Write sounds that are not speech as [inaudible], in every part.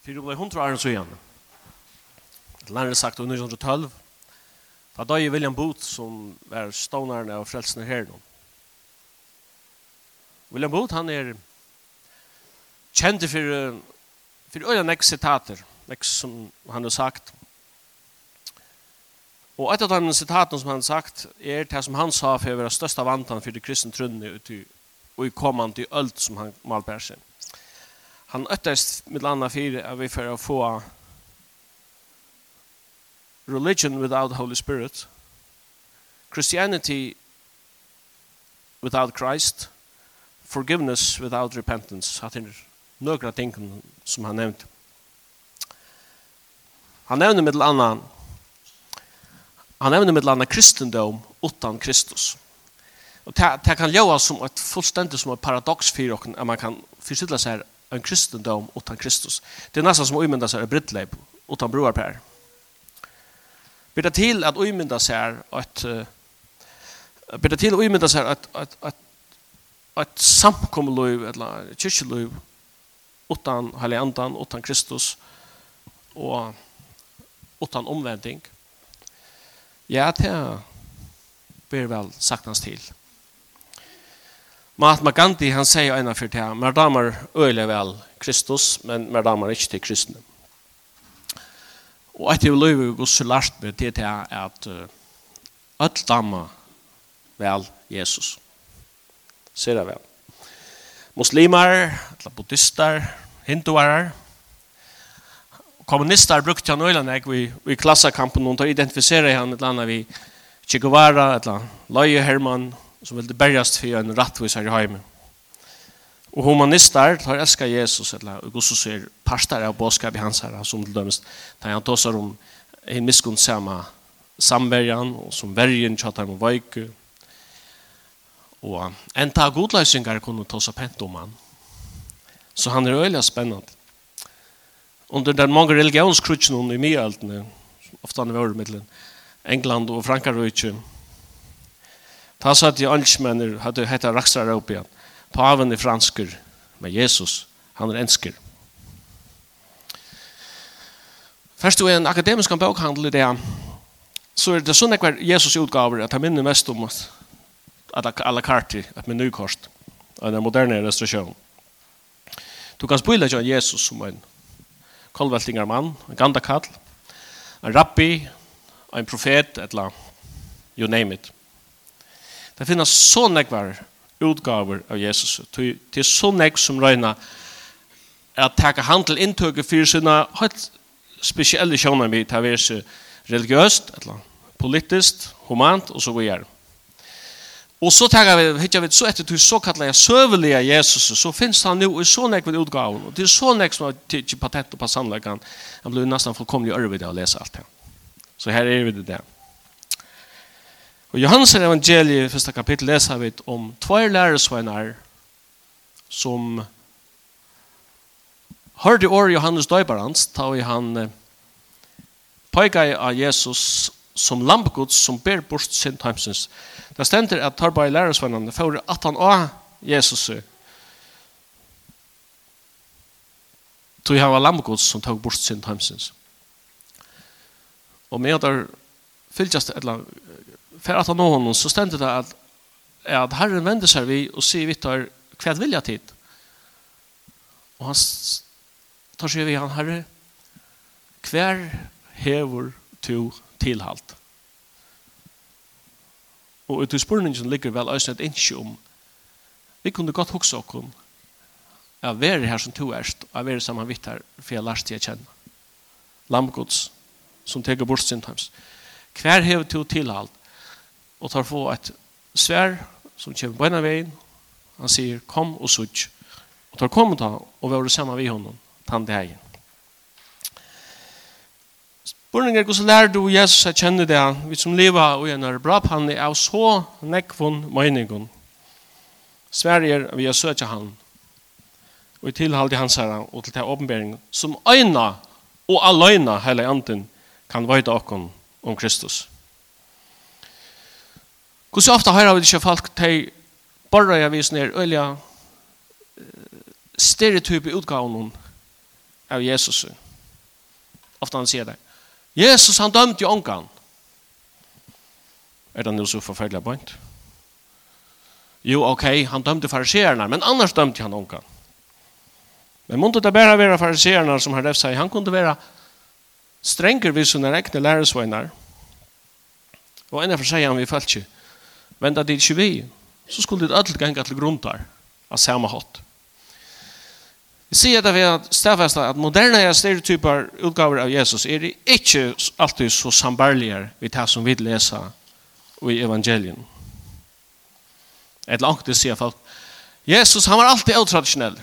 Fyrir blei hundra så søyan. Lærere sagt under 1912. Da døg William Booth som er stånaren av frelsene her nå. William Booth han er kjent for for øyne nek sitater. Nek som han har sagt. Og et av de sitatene som han har sagt er det som han sa for å være største vantan for det kristne trunnet og i kommande til ølt som han malper seg han öttast med landa för av vi för att få religion without Holy Spirit, Christianity without Christ, forgiveness without repentance. Att det är några ting som han nämnt. Han nämner med landa han nämner med landa kristendom utan Kristus. Och det, kan låta som ett fullständigt som ett paradox för att man kan förstå seg här en kristendom utan Kristus. Det är nästan som uimynda sig en brittleip utan broarpär. Bidra till att uimynda sig att det till att umynda sig att, att, att, att samkommelöv eller kyrkjelöv utan heliandan, utan Kristus och utan omvändning. Ja, det är ber väl saknas till. Mahatma Gandhi han sier ena for det, mer damer øyelig vel Kristus, men mer damer ikke til kristne. Og etter vi løyver vi gos lært med det til at alle damer vel Jesus. Ser det vel. Muslimer, buddhister, hinduarer, kommunister brukte han øyelig nek vi, vi klassekampen og identifiserer han et eller annet vi Che Guevara, et eller annet Løye Hermann, som ville bergast for en rattvisar i heime. Og humanister tar elska Jesus, eller og så ser parstar av båskap i hans her, som til dømes, da han tåsar om en miskun sama samverjan, og som verjen tjatar med veiku. Og en ta godløysingar kunne tåsa pent om han. Så han er øyla spennende. Under den mange religionskrutsjonen i mye altene, ofte han var mittelen, England og Frankarøyke, Ta sa at de ønskmenner, hadde hetta raksar opp. Paven er fransker, men Jesus, han er ensker. Først du er en akademisk bokhandel i det, så er det sånn ekvar Jesus utgaver at han minner mest om à la carte, at min nykost, og den moderne restaurasjonen. Du kan spille til Jesus som en kolveltingar mann, en gandakall, en rabbi, en profet, etla, you name it. Det finnes så nekvar utgaver av Jesus. Det er så nekv som røyna at taka handel inntøke for sina helt spesielle sjåna vi tar verse religiøst, politiskt, humant og så videre. Og så tar vi, hittar vi så etter til så kallar jeg søvelige Jesus, så finnes han jo i så nekvar utgaver, og det er så nekven som har tidsi patent og passanleggan, han blir nesten fullkomlig ørvid av å lese alt det. Så her er vi det der. Og Johannes evangeliet i første kapittel leser vi om tvær læresvenner som hørte året Johannes døybarans, da han peikai av Jesus som lampgods som ber bort sin timesins. Det stender at tar bare læresvennerne for at han av Jesus tog han var lampgods som tog bort sin timesins. Og med at det fylltjast et eller för att han honom så ständer det att att Herren vänder sig vi och vi tar kvad vilja tid. Och han tar sig vi han Herre kvär hevor to tillhalt. Og ut i spurningen ligger vel også et innskje om vi kunne godt huske om av være her som to erst og av være saman vitt her for jeg lærte jeg kjenne. Lammgods som teker bort sin times. Hver hever to tilhalt og tar få et svær som kommer på en av veien. Han sier, kom og sutt. Og tar kom og ta, og vi har det samme vi honom, tann det her. Spørningen er hvordan lærer du Jesus å kjenne det, vi som lever og gjør bra på han, er så nekvån meningen. Sverige er vi har søkt han, og i tilhalde hans herre, og til det åpenbering, som øyne og alene hele anden kan vite åkken om Kristus. Hvor så ofte hører vi ikke folk til borra jeg viser ned øyla stereotype utgaven av Jesus. Ofta han sier det. Jesus han dømte jo ångan. Er det noe så forferdelig point? Jo, ok, han dømte fariserna, men annars dømte han ångan. Men måtte det bare være fariserna som har revsa i. Han kunde være strenger vid sine egne læresveinar. Og enda for seg han vi følte ikke Men det ikke vi, så skulle det alltid ganger til grunn der, av samme hatt. Vi sier det ved at stedfeste at moderne stereotyper utgaver av Jesus er ikke alltid så sambarlige vi tar som vi leser i evangelien. Et langt det sier folk, Jesus han var alltid utradisjonell.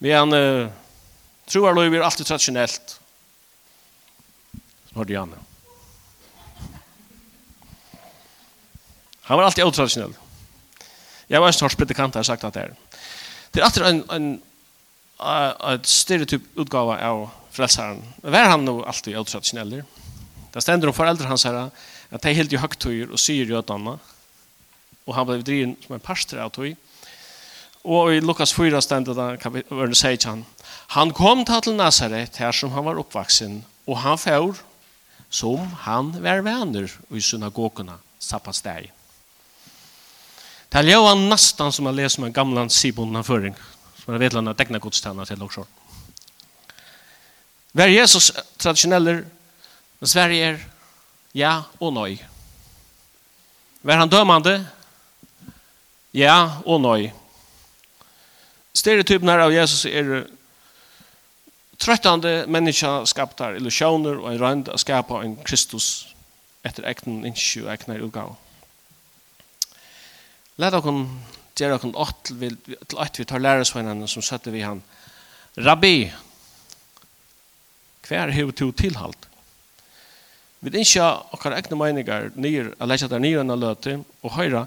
Vi han uh, tror er alltid tradisjonellt. Så har de. Han var alltid otraditionell. Jag var en sorts predikant har sagt att det är. Det är alltid en, en, en stereotyp utgåva av frälsaren. Var han nog alltid otraditionell? Det ständer om föräldrar hans här att de helt i högtöjer och syr jötarna. Och han blev driven som en pastor av tog. Och i Lukas 4 stendet han, verden sier han, han kom till Nazaret, här som han var oppvaksen, och han får som han var vänner i synagogorna sabbatsdag. Det er jo nesten som jeg leser med gamle sibonden føring, som jeg vet landa degna godstjenene til også. Vær Jesus traditioneller, men Sverige er ja og nøy. Vær han dømande, ja og nøy. Stereotypen av Jesus er trøttande menneska skaptar illusioner og en rønd å skapa en Kristus etter ekten innsju ekner utgave. Lad okon gjøre okon ått til at vi tar læresvennene som sette vi han. Rabbi, hver hever to tilhalt? Vi ikke okkar egne meninger nyr, eller ikke der nyr enn løte, og høyre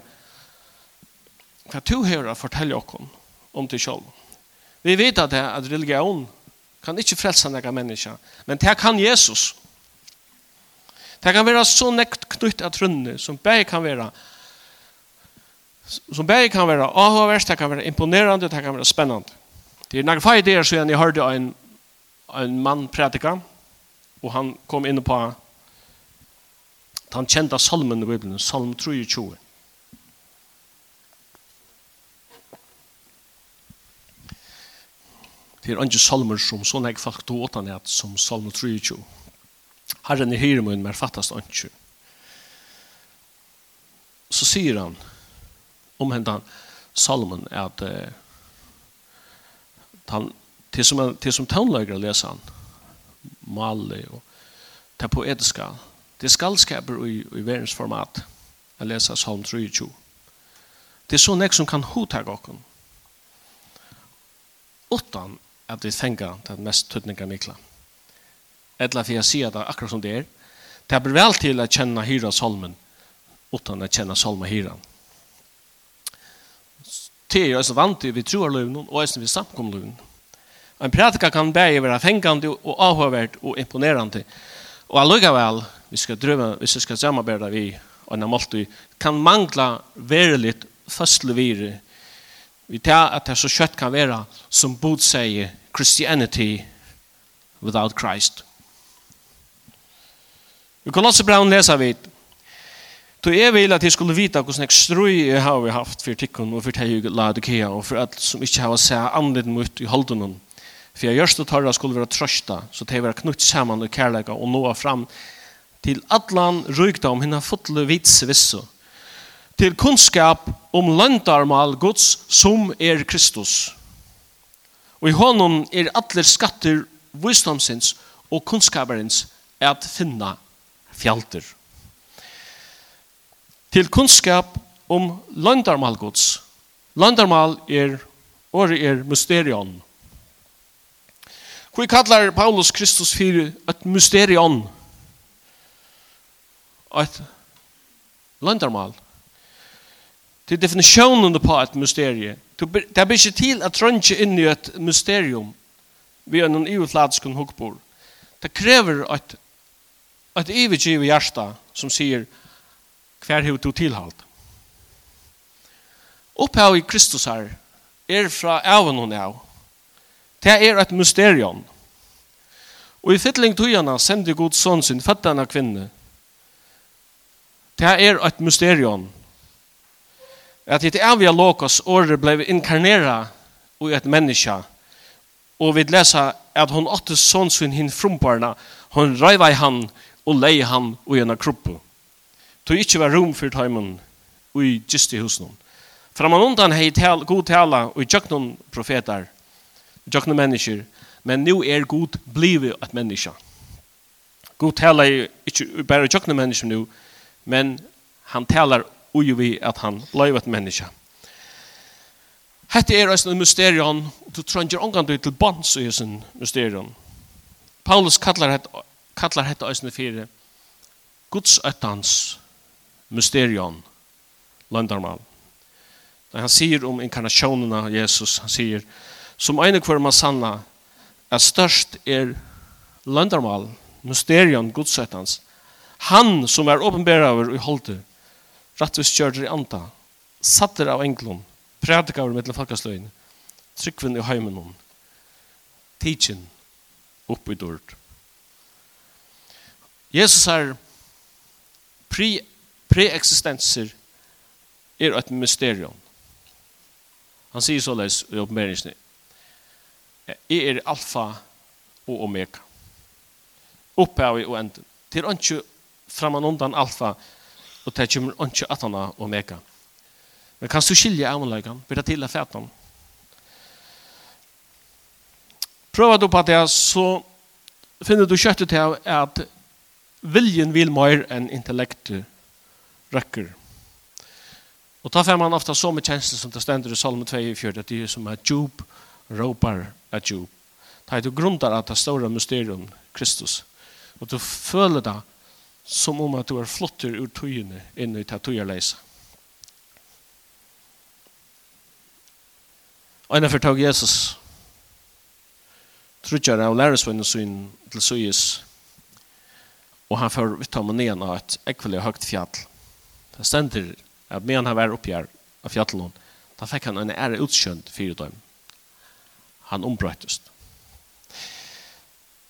hva to hever å fortelle okon om til sjål. Vi vet at, at religion kan ikke frelse noen mennesker, men det kan Jesus. Det kan være så nekt knytt av trunne, som bare kan være som bägge kan vara avhåverst, det kan vara imponerande, det kan vara spännande. Det är några få idéer sedan jag hörde en, en man predika, och han kom in på han kända salmen i Bibeln, salm 23. Det er andre salmer som sånne jeg fakt tog åttan er som salm 23. Herren i hyremun men fattast andre. Så sier han, om hendan salmen at uh, han, til som, til som tånløyger leser han Mali og det poetiska det skallskaper i, i världens format å lese salm 23. det er så nek som kan hota okken. utan at vi tenker den mest tøtninga mikla Etla for jeg sier det akkurat som det er, det er vel til å kjenne hyra salmen utan att känna salma Hyra te er også vant vi tror løven og også vi samkom løven. En pratika kan bære være fengande og avhøvert og imponerande. Og allikevel, vi skal drøve, hvis vi skal samarbeide vi og en måltid, kan mangla verelig fastlevire vi tar at det så kjøtt kan være som bod sier Christianity without Christ. Vi kan også bra lese vidt Då är vi att jag skulle vita hur snäck ströj jag har vi haft för tikkun och för tejug ladikea och för allt som inte har sett andet mot i halden. För jag görst att tarra skulle vara trösta så det var knutt samman och kärleka och nå fram till allan rygda om hina fotle vits visso. Till kunskap om landarmal Guds som är Kristus. Och i honom är alla skatter visdomsins och kunskaparens att finna fjalter til kunnskap om landarmal gods. Landarmal er, året er mysterion. Hvor kallar Paulus Kristus fyrir et mysterion? Et landarmal. Til definisjonen på et mysterie. Det er ikke til at trønge inn i et mysterium vi er noen iutladskun hukkbor. Det krever et, et ivigiv i hjertet som sier, hver hevur du tilhald. Opphav i Kristus her er fra avun og av. Det er et mysterion. Og i fytling tøyana sender god son sin fattana kvinne. Det er et mysterion. At det er vi lokos året blei inkarnera og et menneska. Og vi lesa at hon åtte son sin hin frumparna, hon røyva i han og lei han og gjennom kropp tog ikkje var rom for taimen ui just i husen. Framan undan hei tal, god tala ui tjøknon profetar, tjøknon mennesker, men nu er god blive at menneska. God tala ikkje bare tjøknon mennesker nu, men han talar ui vi at han blei at menneska. Hette er eisen en mysterion, og du trenger omgang til bands i eisen mysterion. Paulus kallar hette, kallar hette eisen fyrir Guds öttans mysterion, landarmal. han sier om inkarnationen av Jesus, han sier, som ene kvar man sanna, er størst er landarmal, mysterion, godsettans, han som er åpenbæraver i holdet, rattvis kjørter i anta, satter av englom, prædikaver mittel folkasløyene, tryggvinn i heimenon, tidsin, oppi dord. Jesus er pri preexistenser er et mysterium. Han sier såleis i oppmeringsene, jeg er alfa og omega. Opphavet og enden. Det er ikke framan undan alfa, og det kommer ikke atana omega. Men kan du skilje avnleikene? Blir det til å fæte? Prøver du på det, så finner du kjøttet til at viljen vil mer enn intellektet røkker. Og da får man ofta så med kjenslen som det stender i Salme 24, at det er som er djup, råpar er djup. Ta du grundar at det store mysterium, Kristus. Og du føler det som om at du er flotter ur tøyene inn i tøyerleisa. Og for tog Jesus trutjar av lærersvennen sin til søyes og han får vitt ham ned av et ekvelig høgt fjall. Det stender at med han var her av fjallet da fikk han en ære utskjønt fire døgn. Han ombrøytest.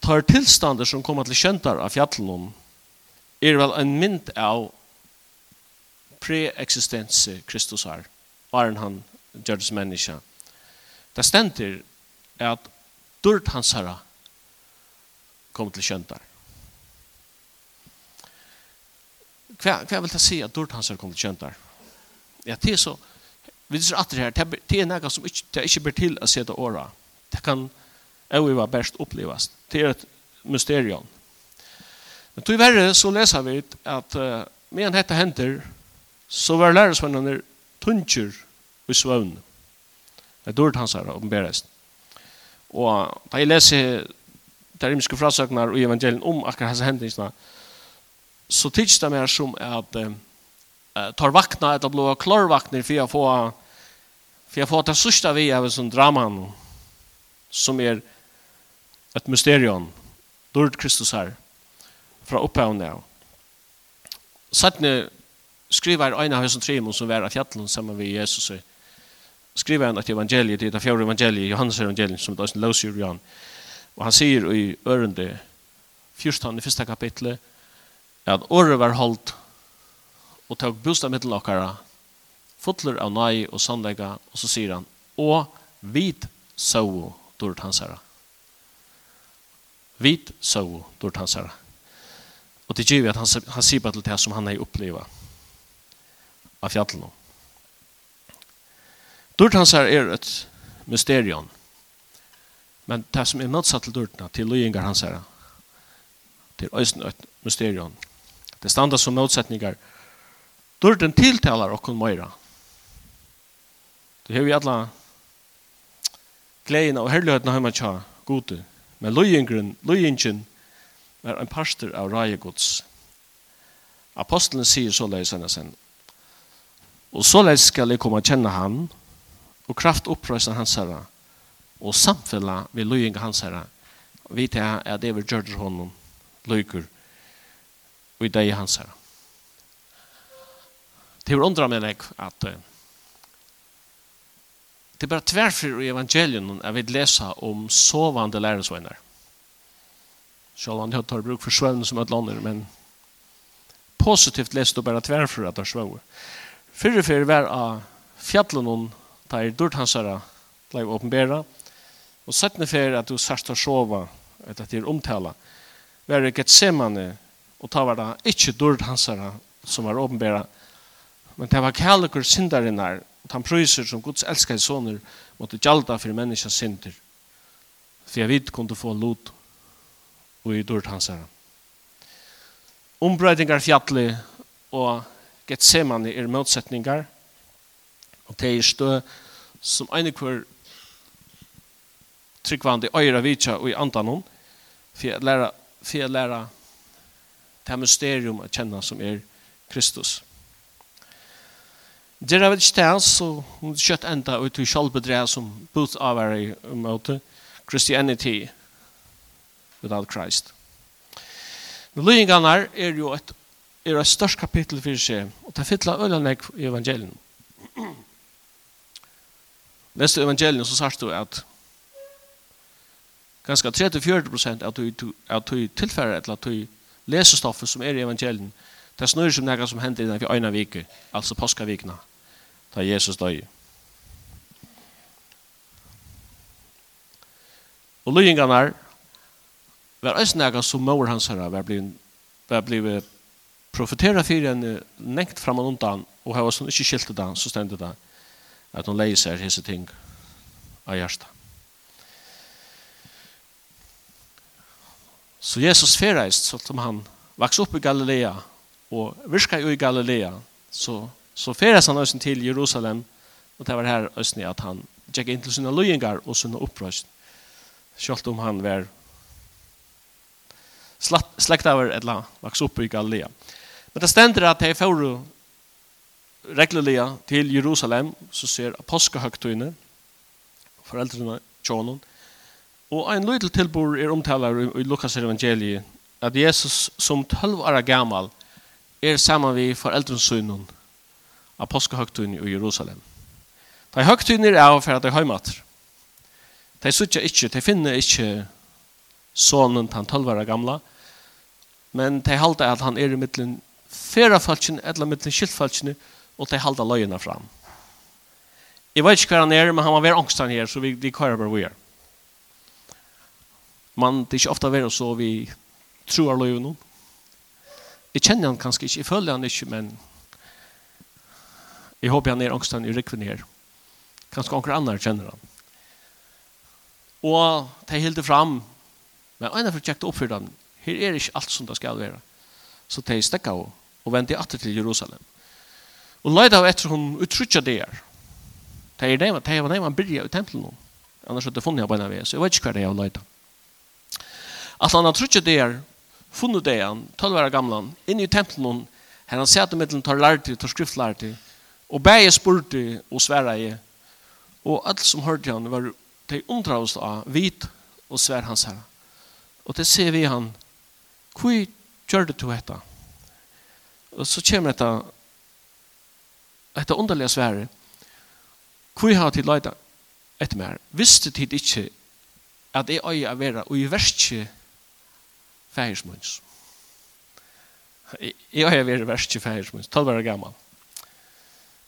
Tar tilstander som kommer til kjøntar av fjallon, er vel en mynd av preeksistens Kristus har, var han gjørtes menneske. Det stender at dyrt hans herre kom til kjøntar. Hva, hva vil jeg si at dårlig hans er kommet kjent der? Ja, det er så, vi ser at det her, det er noe som ikke, det er ikke blir til å se det året. Det kan også være best oppleves. Det er et mysterium. Men til verre så leser vi at uh, med en hette henter, så var lærersvennene tunger i svøvn. Det er dårlig hans er åpenberes. Og da jeg leser de rimske frasøkene i evangelien om akkurat hans hendelsene, så tycks det mer som att tar vakna eller blå klarvakner för att få för att få ta sista vi av sån draman som är ett mysterion. Lord Kristus här från upphavet nu. Sättne skriver en av hans trim som var av fjällen samman med Jesus skriver han att evangeliet det är fjärde evangeliet Johannes evangeliet som det är en lösjurian och han säger i örende 14 i första kapitlet at året var holdt og tok bostad mittel okkara fotler av nøy og sannlegga og så sier han og vit sau dort hansara vit sau dort hansara og det givet at han, han sier bare til det som han har oppleva av fjallet dort hansara er et mysterion men det som er motsatt til dortna til løyingar hansara til øysen et mysterion. Det standa som motsättningar. Dörden tilltalar och kon mera. Det har vi alla glädjen och härligheten hemma tja gode. Men lojengren, lojengren var en pastor av raje gods. Apostlen sier så leis henne sen. Og så leis skal jeg komme og kjenne han og kraft opprøysa hans herra og samfella vi lojengren hans herra Vi tar at det vil gjør honom lojengren og i deg hans her. Det er undra meg at uh, det er bare tverfer i evangelien jeg vil lese om sovande læresvenner. Selv om jeg tar bruk for svøvn som et lander, men positivt leste du bare tverfer at det er søvn. Fyrre fyrre var av fjallen hon tar dørt hans her blei åpenbæra, og settne fyrre at du sørst å sove etter at det er omtala, var det semane og ta var det ikke dård som var åpenbæra, men det var kærlikur sindarinnar, og han prøyser som Guds elskade soner måtte gjalda for menneska synder, for jeg vidt kunne få lot og i dård hansara. Ombrøydingar fjalli og getsemane er motsetningar, og det er stø som einekvar tryggvande øyra vitja og i andanon, for jeg læra, for jeg læra det mysterium att känna som är Kristus. Det är väl ikke det så hon kjøtt enda ut till kjølbedre som bot av er mot Christianity without Christ. Men lyngene är ju ett er et størst kapittel for seg, og det fytla ølanek i evangelien. [clears throat] Leste evangelien, så sørst du at ganske 30-40 prosent av du tilfære eller at du lesestoffet som er i evangelien, det snur som noe som hender innenfor øyne vike, altså påskavikene, da Jesus døy. Og løyingene er, var også noe som mor hans herre var blivet, var blivet profetera fyrir en nengt frem og undan, og hava også ikke skilte det, så stendet det, at hun leiser hese ting av hjertet. Så Jesus ferreist, så som han vaks upp i Galilea og virka i Galilea, så, så ferreist han östen til Jerusalem, og det var her östen at han tjekk inn til sina løyengar og sina opprøst, sjalt om han var slekt av eller vaks upp i Galilea. Men det stender at de får reglerlige til Jerusalem, så ser apostlehøgtøyene, foreldrene, tjånen, Og ein lydel tilbor er omtalar i Lukas evangeliet at Jesus som 12 år gammal er saman vi foreldrensunnen av påskehøgtun i Jerusalem. De høgtun er av for at de høymater. De sutja ikkje, de finner ikkje sonen han 12 år gamla, men de halda at han er i middelen fyrra falskene, eller middelen skiltfalskene, og de halda løyina fram. Jeg vet ikke hva han er, men han var vær ångstan her, så vi, vi kører bare vi er man det er ikke ofte være så vi tror løy noen. Jeg kjenner han kanskje ikke, jeg føler han ikke, men jeg håper han er angsten i rikven her. Kanskje noen andre kjenner han. Og de hilde fram, men en av kjekt opp for dem, her er ikke alt som det skal være. Så de stekka av og vendte atter til Jerusalem. Og leida av etter hun utrykja der. De er nevnt, de var nevnt han byrja i tempelen. Annars hadde funnet jeg på en av Så jeg vet ikke hva det er å leida at han har trodd det er funnet det han, 12 år gamlan, inne i tempelen, her han sette mittelen tar lærte, tar skriftlærte, og bæge spurte og sverre og alt som hørte han var de undravst av vit og svær hans herre. Og det ser vi han, hvor gjør det du dette? Og så kommer dette, dette underlige svære, hvor har de leida etter meg? Visste tid ikke at jeg øye er vera, og i verste fægismunns. Jeg har vært verst i fægismunns, tolv år gammal.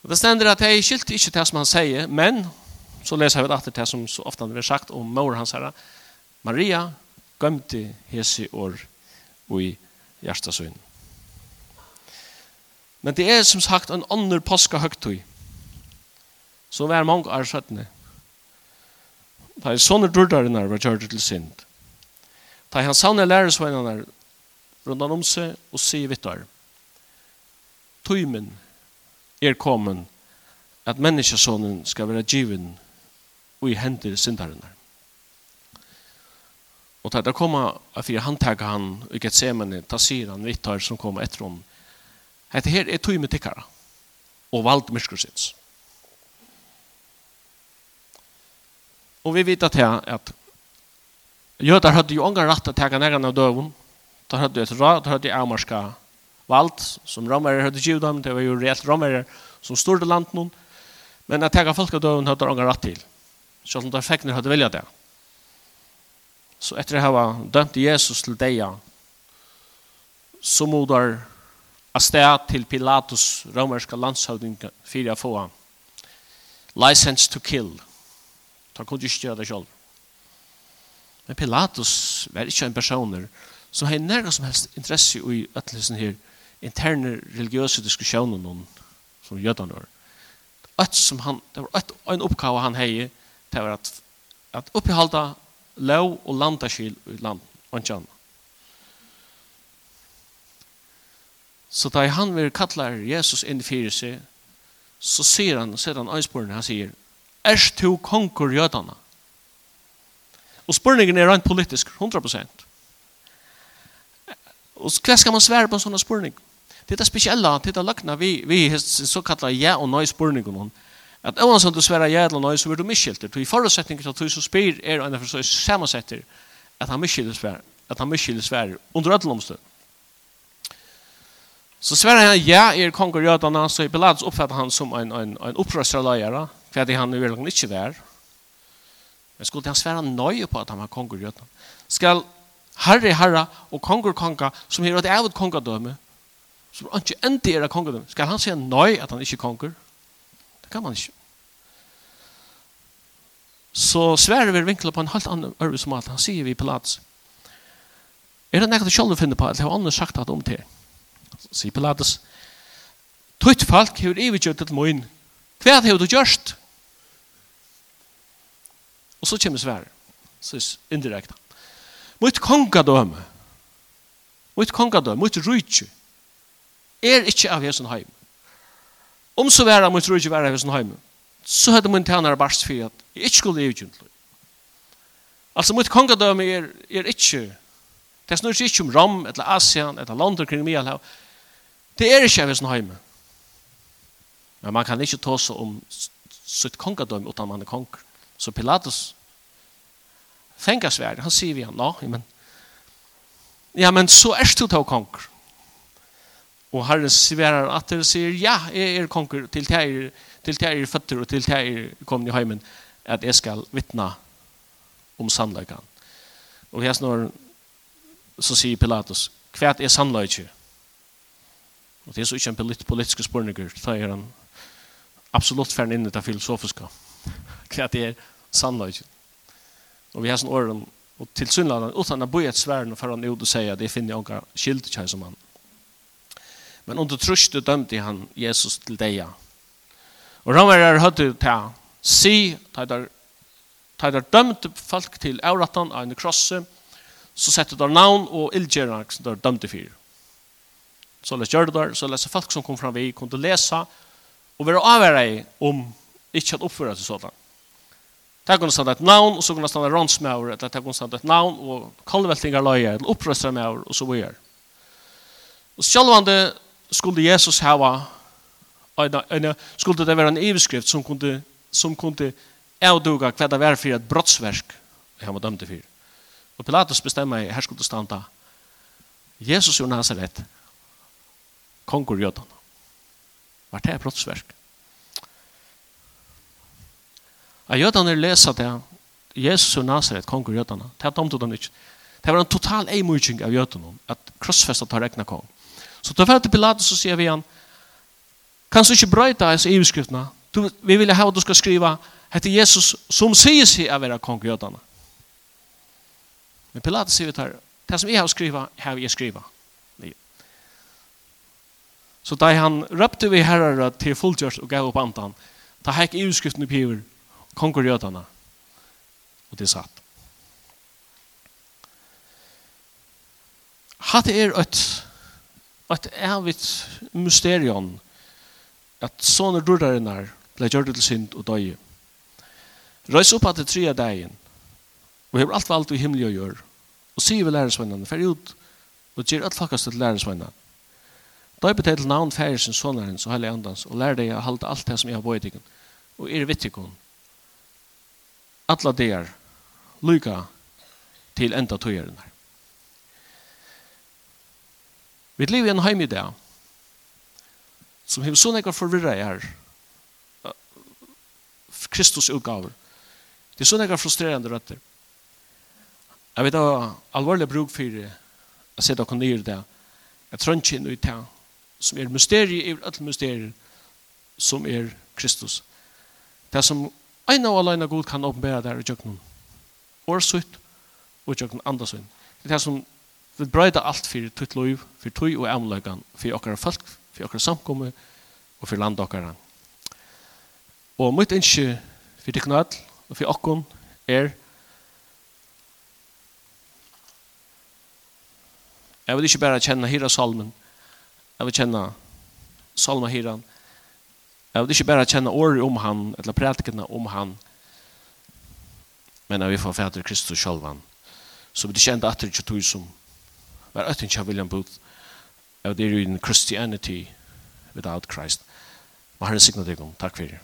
Og det stender at jeg skilte ikke det som han sier, men så leser vi etter det som så ofte han har sagt om mor hans herre. Maria gømte hese år og i hjertasøyn. Men det er som sagt en annen påske høgtøy. Så vær mange er skjøttene. Det er sånne druddarinnar var kjørt til synd. Ta han sanne lærersveinene rundt om seg og sier vittar. Tøymen er kommet at menneskesonen skal være given og i hender syndarene. Og til det kommer at vi handtaker han i Gethsemane, ta sier han vittar som kommer etter om. Hette her er tøymen tikkara og valgt myrskursins. Og vi vet at her at Jøder hadde jo ju rett til å ta nägarna av dövon. Där hade et råd, där hade amarska valgt, som romere hadde givet dem, det var jo reelt romere som stod i landet noen. Men att ta folk av døven hadde ångar rett til. Så om de fick när hade välja det. Så etter å ha dømt Jesus til deg, så modar sted til Pilatus romerska landshøvding, för å få license to kill. Ta kunne ju inte göra det selv. Men Pilatus var ikke en person som har nærmere som helst interesse i ættelsen her interne religiøse diskusjoner om som jødene var. Et som han, det var et, en oppgave han hei, det var at, at opphalda lov og landaskil i land, og ikke annet. Så da han vil kalle Jesus inn i fire seg, så sier han, sier han øynsporene, han sier, Erst to konkur jødene? Og spurningen er rent politisk, 100%. Og hva skal man svære på en sånn spurning? Det er det spesielle, det er det vi, vi har såkallet ja og nøy spurningen. At øvnans om du svære ja eller nøy, så blir du miskjelter. I forutsetning til at du som spyr er en for så samansetter at han miskjelter svære. At han miskjelter svære under alle omstøy. Så svære han ja er konger jødene, så i Pilatus oppfatter han som en, en, en opprørsleier, for det han er vel ikke der, Men skulle han svære nøye på at han var konger i Skal herre herre og konger konga, som er et evet kongadømme, som ikke endte er kongadømme, skal han si nøye at han ikke konger? Det kan man ikke. Så svære vi vinkler på en helt annen ørve som alt. Han sier vi på Pilates. Er det nekket selv å finne på, eller har andre sagt at om til? Sier Pilatus, Tutt folk hever ivigjøtt et moin. Hva hever du gjørst? Hva Og så kommer svære. Så indirekt. Mot kongadøme. Mot kongadøme. Mot rujtje. Er ikke av hesen heim. Om så være mot rujtje være av hesen heim. Så hadde min tænare barst for at jeg ikke skulle leve kjentlig. Altså mot kongadøme er, er ikke Det snur ikke om Rom, eller Asien, eller London, kring Mialhav, Det er ikke av hesen heim. Men man kan ikke ta seg om sitt kongadøme utan man er konger. Så Pilatus fengar svärd. Han sier vi han, ja, men ja, men så er du ta konger. Og Herren sverar at han sier, ja, jeg er konger til det er, til det er føtter og til det er kommet i heimen at jeg skal vittna om sannløykan. Og her snår, så sier Pilatus, hva er sannløykan? Og det er så ikke en politisk spørninger, da er han absolutt ferdig inn i det filosofiske. Ja hva det er sannløy. Og vi har sånne åren, og til Sunnland, utan å bo i et sværen, og foran ut og sier at jeg finner jeg ikke skilt kjær som han. Men under trøste dømte han Jesus til deg. Og han var her høyde til si, ta der, dømte folk til Euratan av en krosse, så sette der navn og ildgjerne som der dømte fyr. Så les gjør det der, så les folk som kom fram vi, kunne lese, og være avvære om ikke å oppføre seg sånn. Det kunne stått et navn, og så kunne stått et rånsmøver, eller det kunne stått et navn, og kallveltingar løyer, eller opprøstermøver, og så videre. Og sjølvande skulle Jesus hava, skulle det være en iveskrift som kunne, som kunne avduga hva det var for et brottsverk han var dømt for. Og Pilatus bestemmer, her skulle det standa, Jesus jo Nazaret, kongur jødan. Var det brottsverk? At jødene leser det, Jesus og Nazaret, kong og jødene, det domte de ikke. Det var en total eimuging av jødene, at krossfestet har regnet kong. Så da var det Pilatus og sier vi han, kan du ikke brøyta hans ivskriftene? Vi vil ha at du skal skriva, heter Jesus som sier seg av være kong og jødene. Men Pilatus sier vi tar, det som jeg har skriva, har jeg skriva. Så da han røpte vi herrer til fulltjørs og gav opp antan, da hekk ivskriften i piver, konger jødene. Og det er satt. Hatt er et, et evigt mysterion at sånne rurdarinnar ble gjørt til synd og døye. Røys opp at det tre av dagen og hever alt valgt i himmelig å gjøre og sier vi lærersvennene, fer ut og gjør alt fakkast til lærersvennene. Døype til navn færesens, sånnarens og heilig andans og lær deg å halda alt det som jeg har bøydigen og er vittigen alla der lyka til enda tøyerne. Vi lever i en heim i dag som hever sånne ekkert forvirra her, Kristus utgaver. Det er sånne ekkert frustrerende røtter. Jeg vet av alvorlig bruk for å sette oss ned i det. Jeg tror ikke inn som er mysteriet, i alle mysterier som er Kristus. Det som en av alene god kan åpenbære der i tjøkkenen. Årsutt og tjøkkenen andre sønn. Det er det som vil brøyde alt for tøyt lov, for tøy og avløkken, for dere folk, for dere samkomme og for landet dere. Og mitt ønske for dere alle og for dere er Jeg vil ikke bare kjenne hira salmen, jeg vil kjenne salma hiran, Jag vil ikke bara kjenne året om han eller prætikene om han. Men jeg vil få fædre Kristus självan så det kända at det tog som var øtten kjær William Booth av det er jo en Christianity without Christ. Men Herren signar deg om. Takk for det.